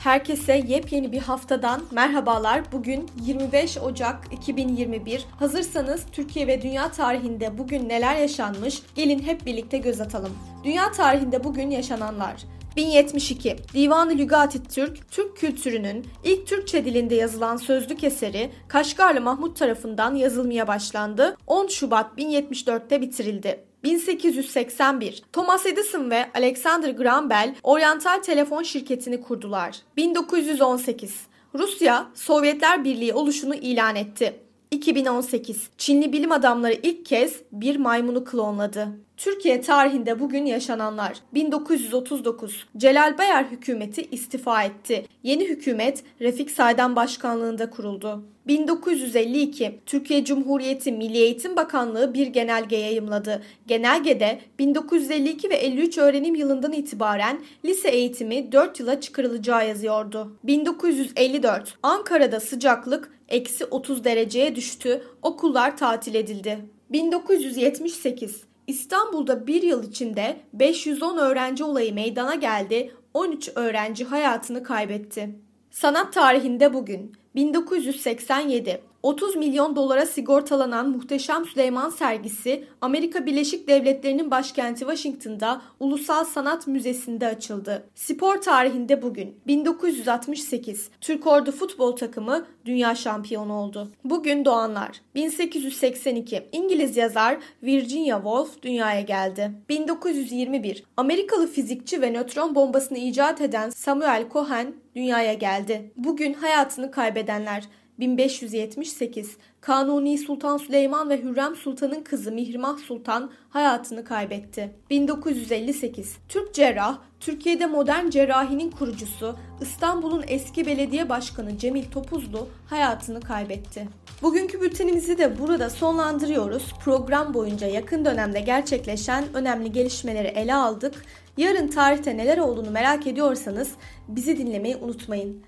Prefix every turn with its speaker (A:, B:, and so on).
A: Herkese yepyeni bir haftadan merhabalar. Bugün 25 Ocak 2021. Hazırsanız Türkiye ve dünya tarihinde bugün neler yaşanmış? Gelin hep birlikte göz atalım. Dünya tarihinde bugün yaşananlar. 1072 Divan-ı Lügati Türk, Türk kültürünün ilk Türkçe dilinde yazılan sözlük eseri Kaşgarlı Mahmut tarafından yazılmaya başlandı. 10 Şubat 1074'te bitirildi. 1881 Thomas Edison ve Alexander Graham Bell oryantal telefon şirketini kurdular. 1918 Rusya Sovyetler Birliği oluşunu ilan etti. 2018 Çinli bilim adamları ilk kez bir maymunu klonladı. Türkiye tarihinde bugün yaşananlar. 1939 Celal Bayar hükümeti istifa etti. Yeni hükümet Refik Saydan başkanlığında kuruldu. 1952 Türkiye Cumhuriyeti Milli Eğitim Bakanlığı bir genelge yayımladı. Genelgede 1952 ve 53 öğrenim yılından itibaren lise eğitimi 4 yıla çıkarılacağı yazıyordu. 1954 Ankara'da sıcaklık eksi 30 dereceye düştü, okullar tatil edildi. 1978 İstanbul'da bir yıl içinde 510 öğrenci olayı meydana geldi, 13 öğrenci hayatını kaybetti. Sanat tarihinde bugün 1987 30 milyon dolara sigortalanan Muhteşem Süleyman sergisi Amerika Birleşik Devletleri'nin başkenti Washington'da Ulusal Sanat Müzesi'nde açıldı. Spor tarihinde bugün 1968 Türk Ordu futbol takımı dünya şampiyonu oldu. Bugün doğanlar 1882 İngiliz yazar Virginia Woolf dünyaya geldi. 1921 Amerikalı fizikçi ve nötron bombasını icat eden Samuel Cohen dünyaya geldi. Bugün hayatını kaybedenler 1578 Kanuni Sultan Süleyman ve Hürrem Sultan'ın kızı Mihrimah Sultan hayatını kaybetti. 1958 Türk cerrah, Türkiye'de modern cerrahinin kurucusu, İstanbul'un eski belediye başkanı Cemil Topuzlu hayatını kaybetti. Bugünkü bültenimizi de burada sonlandırıyoruz. Program boyunca yakın dönemde gerçekleşen önemli gelişmeleri ele aldık. Yarın tarihte neler olduğunu merak ediyorsanız bizi dinlemeyi unutmayın.